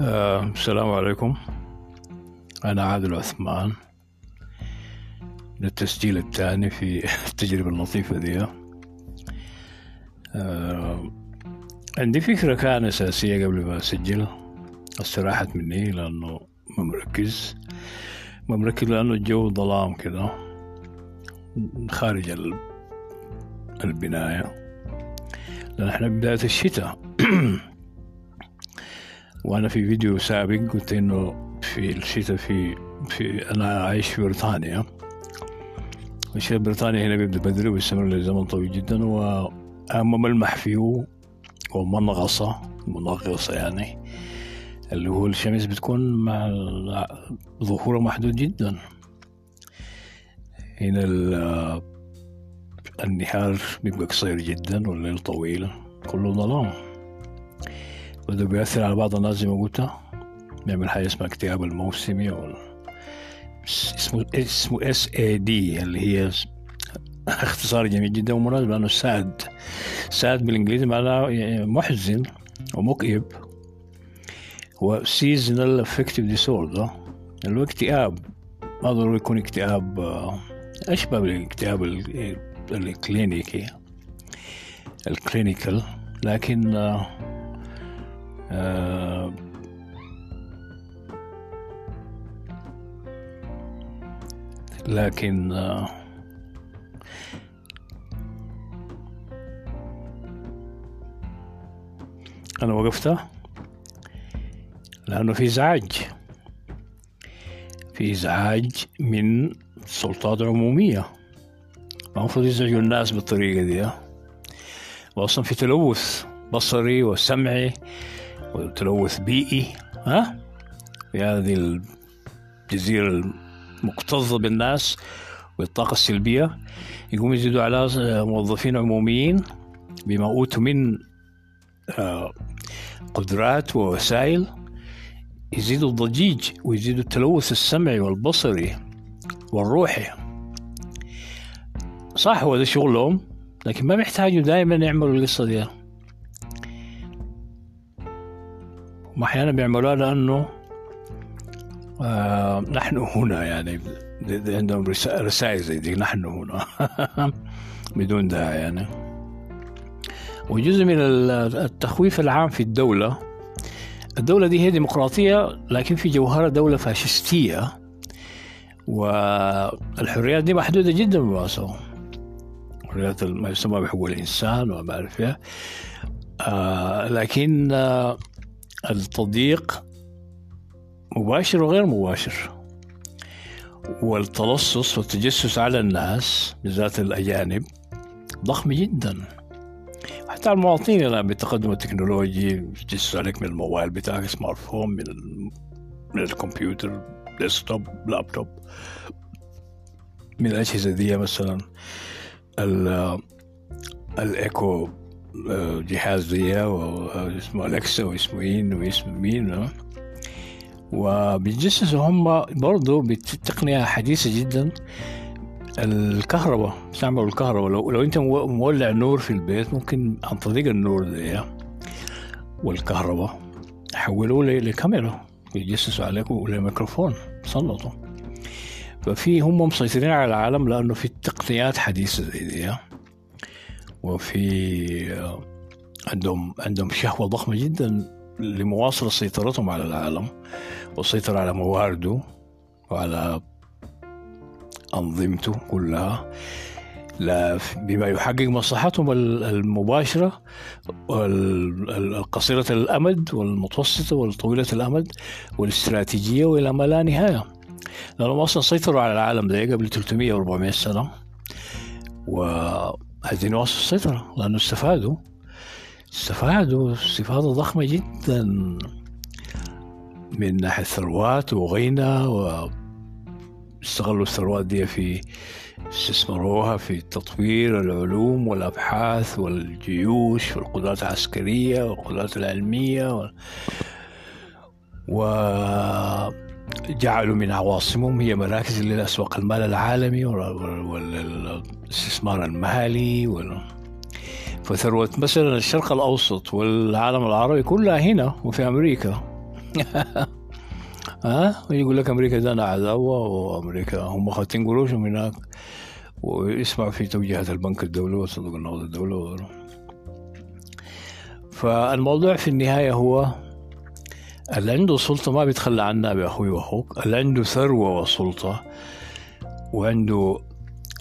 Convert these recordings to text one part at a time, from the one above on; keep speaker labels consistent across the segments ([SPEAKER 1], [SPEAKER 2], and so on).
[SPEAKER 1] آه، السلام عليكم. أنا عادل عثمان للتسجيل الثاني في التجربة اللطيفة دي. آه، عندي فكرة كان أساسية قبل ما أسجل. استراحت مني لأنه ما مركز. ما مركز لأنه الجو ظلام كده خارج ال- البناية. لأن إحنا بداية الشتاء. وأنا في فيديو سابق قلت إنه في الشتاء في في أنا عايش في بريطانيا. الشتاء بريطانيا هنا بيبدأ بدري ويستمر لزمن طويل جدا واهم ملمح فيه هو منغصة يعني اللي هو الشمس بتكون مع ظهورها محدود جدا. هنا ال- النهار بيبقى قصير جدا والليل طويل كله ظلام. وده بيأثر على بعض الناس زي ما قلت بيعمل حاجة اسمها اكتئاب الموسمي أو اسمه اسمه اس اي دي اللي هي اختصار جميل جدا ومناسب لأنه ساد. ساد بالإنجليزي معناه محزن ومكئب seasonal affective disorder. اللي هو اكتئاب ما ضروري يكون اكتئاب آه، أشبه بالاكتئاب ال- الكلينيكي؟ الكلينيكال لكن آه، لكن آه، أنا وقفت لأنه في إزعاج. في إزعاج من سلطات عمومية. المفروض يزعجوا الناس بالطريقة دي وأصلا في تلوث بصري وسمعي. وتلوث بيئي ها؟ في هذه الجزيرة المكتظة بالناس والطاقة السلبية. يقوم يزيدوا على موظفين عموميين بما أوتوا من آه، قدرات ووسائل. يزيدوا الضجيج ويزيدوا التلوث السمعي والبصري والروحي. صح هو ده شغلهم لكن ما بيحتاجوا دائما يعملوا القصة دي. هم أحيانا بيعملوها لأنه آه نحن هنا يعني عندهم رسا- رسائل زي دي نحن هنا بدون داعي يعني وجزء من ال- التخويف العام في الدولة الدولة دي هي ديمقراطية لكن في جوهرها دولة فاشستية والحريات دي محدودة جدا بالمناسبة حريات ما يسمى بحقوق الإنسان وما أعرف إيه. آه لكن آه التضييق مباشر وغير مباشر والتلصص والتجسس على الناس بالذات الأجانب ضخم جدا. حتى المواطنين الآن بالتقدم التكنولوجي يتجسس عليك من الموبايل بتاعك smartphone من ال... من الكمبيوتر desktop laptop. من الأجهزة دي مثلا ال... جهاز واسمه Alexa واسمه مين واسمه مين. وبيتجسسوا هم برضه بتقنية حديثة جدا. الكهرباء بيستعملوا الكهرباء. لو, لو أنت مو- مولع نور في البيت ممكن عن طريق النور ده والكهرباء يحولوه ل- لكاميرا يتجسسوا عليك ولميكروفون سلطوا ففي هم مسيطرين على العالم لأنه في تقنيات حديثة زي دي وفي عندهم عندهم شهوة ضخمة جدا لمواصلة سيطرتهم على العالم والسيطرة على موارده وعلى أنظمته كلها. لا بما يحقق مصلحتهم ال- المباشرة والقصيرة الأمد والمتوسطة والطويلة الأمد والاستراتيجية وإلى ما لا نهاية. لأنهم أصلا سيطروا على العالم ده قبل 300 و 400 سنة وعايزين يواصلوا السيطرة لأنه استفادوا استفادوا استفادة ضخمة جدا من ناحية ثروات وغنى واستغلوا الثروات دي في استثمروها في تطوير العلوم والأبحاث والجيوش والقدرات العسكرية والقدرات العلمية و... وجعلوا من عواصمهم هي مراكز للأسواق المال العالمي وال- والاستثمار المالي وال... فثروة مثلا الشرق الأوسط والعالم العربي كلها هنا وفي أمريكا. ها؟ ويقول لك أمريكا ده عداوة وأمريكا هم خاطين قروشهم هناك. ويسمع في توجيهات البنك الدولي وصندوق النقد الدولي فالموضوع في النهاية هو اللي عنده سلطة ما بيتخلى عنها باخوي وأخوك. اللي عنده ثروة وسلطة وعنده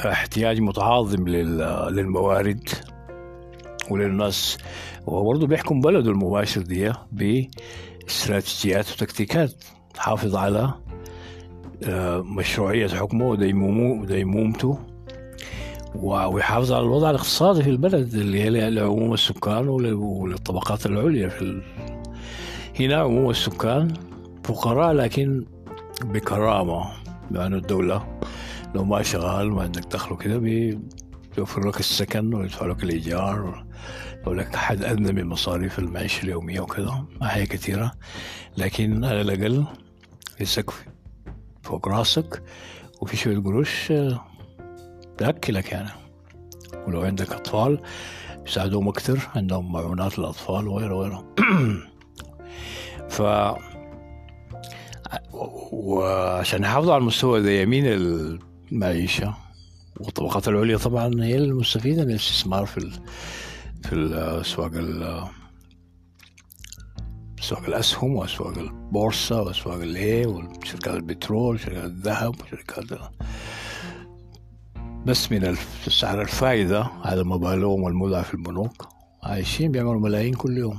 [SPEAKER 1] احتياج متعاظم للموارد وللناس. وبرضه بيحكم بلده المباشر دي باستراتيجيات وتكتيكات. تحافظ على آه، مشروعية حكمه وديمومته. ويحافظ على الوضع الاقتصادي في البلد اللي هي لعموم السكان وللطبقات العليا في. هنا عموم السكان فقراء لكن بكرامة لأن الدولة لو ما شغال ما عندك دخل وكده بيوفر لك السكن ويدفع لك الإيجار لو لك حد أدنى من مصاريف المعيشة اليومية وكذا ما هي كثيرة. لكن على الأقل في سقف فوق راسك وفي شوية قروش تأكلك يعني. ولو عندك أطفال يساعدوهم أكثر عندهم معونات للأطفال وغيره وغيره. ف وعشان يحافظوا على المستوى ده يمين المعيشة والطبقات العليا طبعا هي المستفيدة من الاستثمار في ال... في الأسواق أسواق الأسهم وأسواق البورصة وأسواق الإيه وشركات البترول وشركات الذهب وشركات بس من سعر الفائدة هذا مبالغهم والمودع في البنوك عايشين بيعملوا ملايين كل يوم.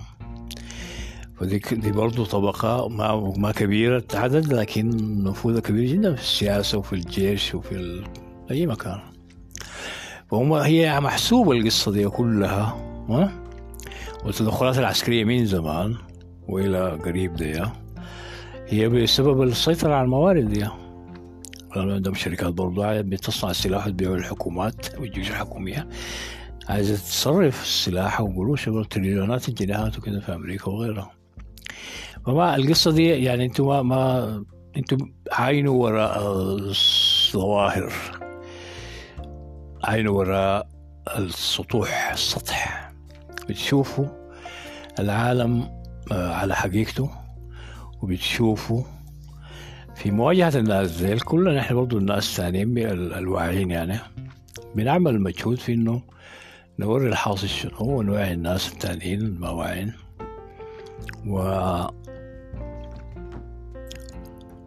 [SPEAKER 1] فدي دي برضه طبقة ما ما كبيرة عدد لكن نفوذها كبير جدا في السياسة وفي الجيش وفي ال... أي مكان. فهم هي محسوبة القصة دي كلها ها؟ والتدخلات العسكرية من زمان وإلى قريب دي هي بسبب السيطرة على الموارد دي لأنه عندهم شركات برضو بتصنع السلاح وتبيعه للحكومات والجيوش الحكومية. عايزة تصرف السلاح وقروش تريليونات الجنيهات وكذا في أمريكا وغيرها. فما القصة دي يعني أنتوا ما, أنتوا عاينوا وراء الظواهر. عاينوا وراء السطوح السطح. بتشوفوا العالم آه، على حقيقته وبتشوفوا في مواجهة الناس زي كلنا نحن برضو الناس الثانيين الواعيين يعني. بنعمل مجهود في إنه نوري الحاصل شنو ونوعي الناس التانيين المواعين. و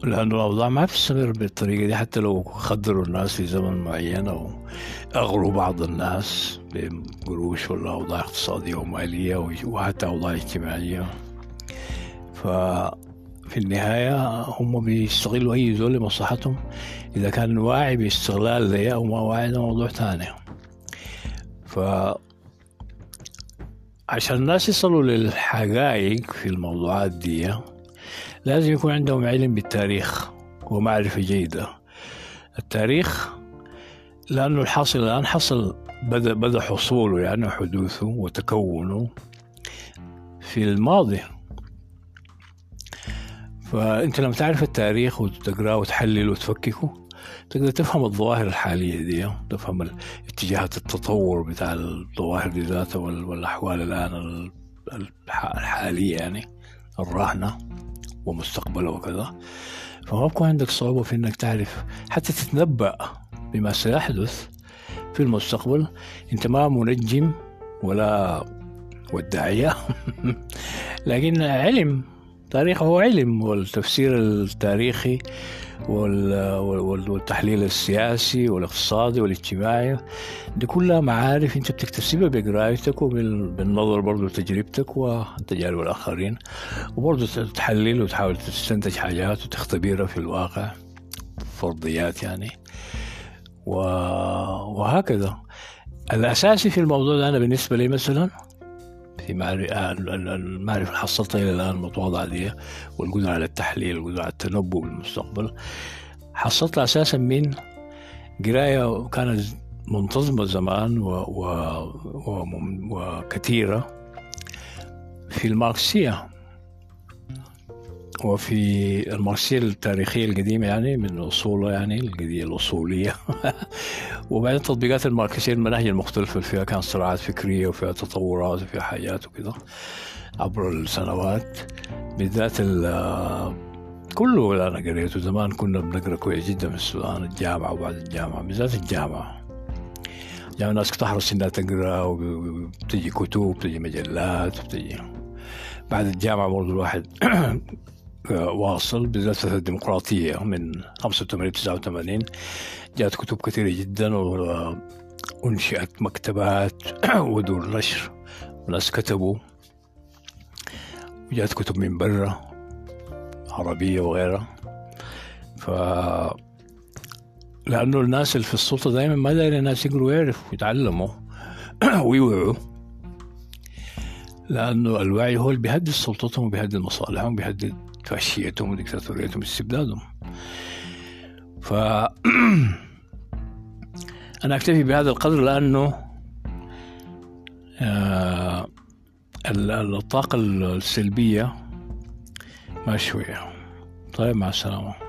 [SPEAKER 1] لأنه الأوضاع ما بتستمر بالطريقة دي حتى لو خدروا الناس في زمن معين أو أغروا بعض الناس بقروش ولا أوضاع اقتصادية ومالية وحتى أوضاع اجتماعية. ففي النهاية هم بيستغلوا أي زول لمصلحتهم. إذا كان واعي باستغلال ده أو ما واعي ده موضوع تاني. ف عشان الناس يصلوا للحقائق في الموضوعات دي لازم يكون عندهم علم بالتاريخ ومعرفة جيدة. التاريخ لأنه الحاصل الآن حصل بدأ بدأ حصوله يعني حدوثه وتكونه في الماضي. فأنت لما تعرف التاريخ وتقرأه وتحلله وتفككه تقدر تفهم الظواهر الحالية دي تفهم اتجاهات التطور بتاع الظواهر دي ذاتها والأحوال الآن الحالية يعني الراهنة ومستقبله وكذا. فما بكون عندك صعوبة في إنك تعرف حتى تتنبأ بما سيحدث في المستقبل. أنت ما منجم ولا وداعية لكن علم تاريخ هو علم والتفسير التاريخي والتحليل السياسي والاقتصادي والاجتماعي. دي كلها معارف انت بتكتسبها بقرايتك وبالنظر برضو لتجربتك وتجارب الآخرين وبرضو تحلل وتحاول تستنتج حاجات وتختبرها في الواقع فرضيات يعني. وهكذا. الأساسي في الموضوع ده أنا بالنسبة لي مثلا في المعرفة اللي حصلتها إلى الآن المتواضعة دي والقدرة على التحليل والقدرة على التنبؤ بالمستقبل. حصلتها أساسا من قراية كانت منتظمة زمان و... و... و... وكثيرة في الماركسية. وفي الماركسية التاريخية القديمة يعني من أصولها يعني القضية الأصولية. وبعدين تطبيقات الماركسية المناهج المختلفة اللي فيها كان صراعات فكرية وفيها تطورات وفيها حاجات وكذا عبر السنوات. بالذات كله اللي أنا قريته زمان كنا بنقرأ كويس جدا في السودان الجامعة وبعد الجامعة بالذات الجامعة. يعني الناس تحرص إنها تقرأ وبتجي كتب بتجي مجلات بتجي. بعد الجامعة برضه الواحد واصل بالذات الديمقراطية من 85 89 جاءت كتب كثيرة جدا وأنشئت مكتبات ودور نشر. وناس كتبوا. وجاءت كتب من برا عربية وغيرها. ف لأنه الناس اللي في السلطة دائما ما دايرين الناس يقروا ويعرفوا ويتعلموا ويوعوا. لأنه الوعي هو اللي بيهدد سلطتهم وبيهدد مصالحهم وبيهدد فاشيتهم وديكتاتوريتهم واستبدادهم ف أنا أكتفي بهذا القدر لأنه آه الطاقة السلبية ما شوية طيب مع السلامة.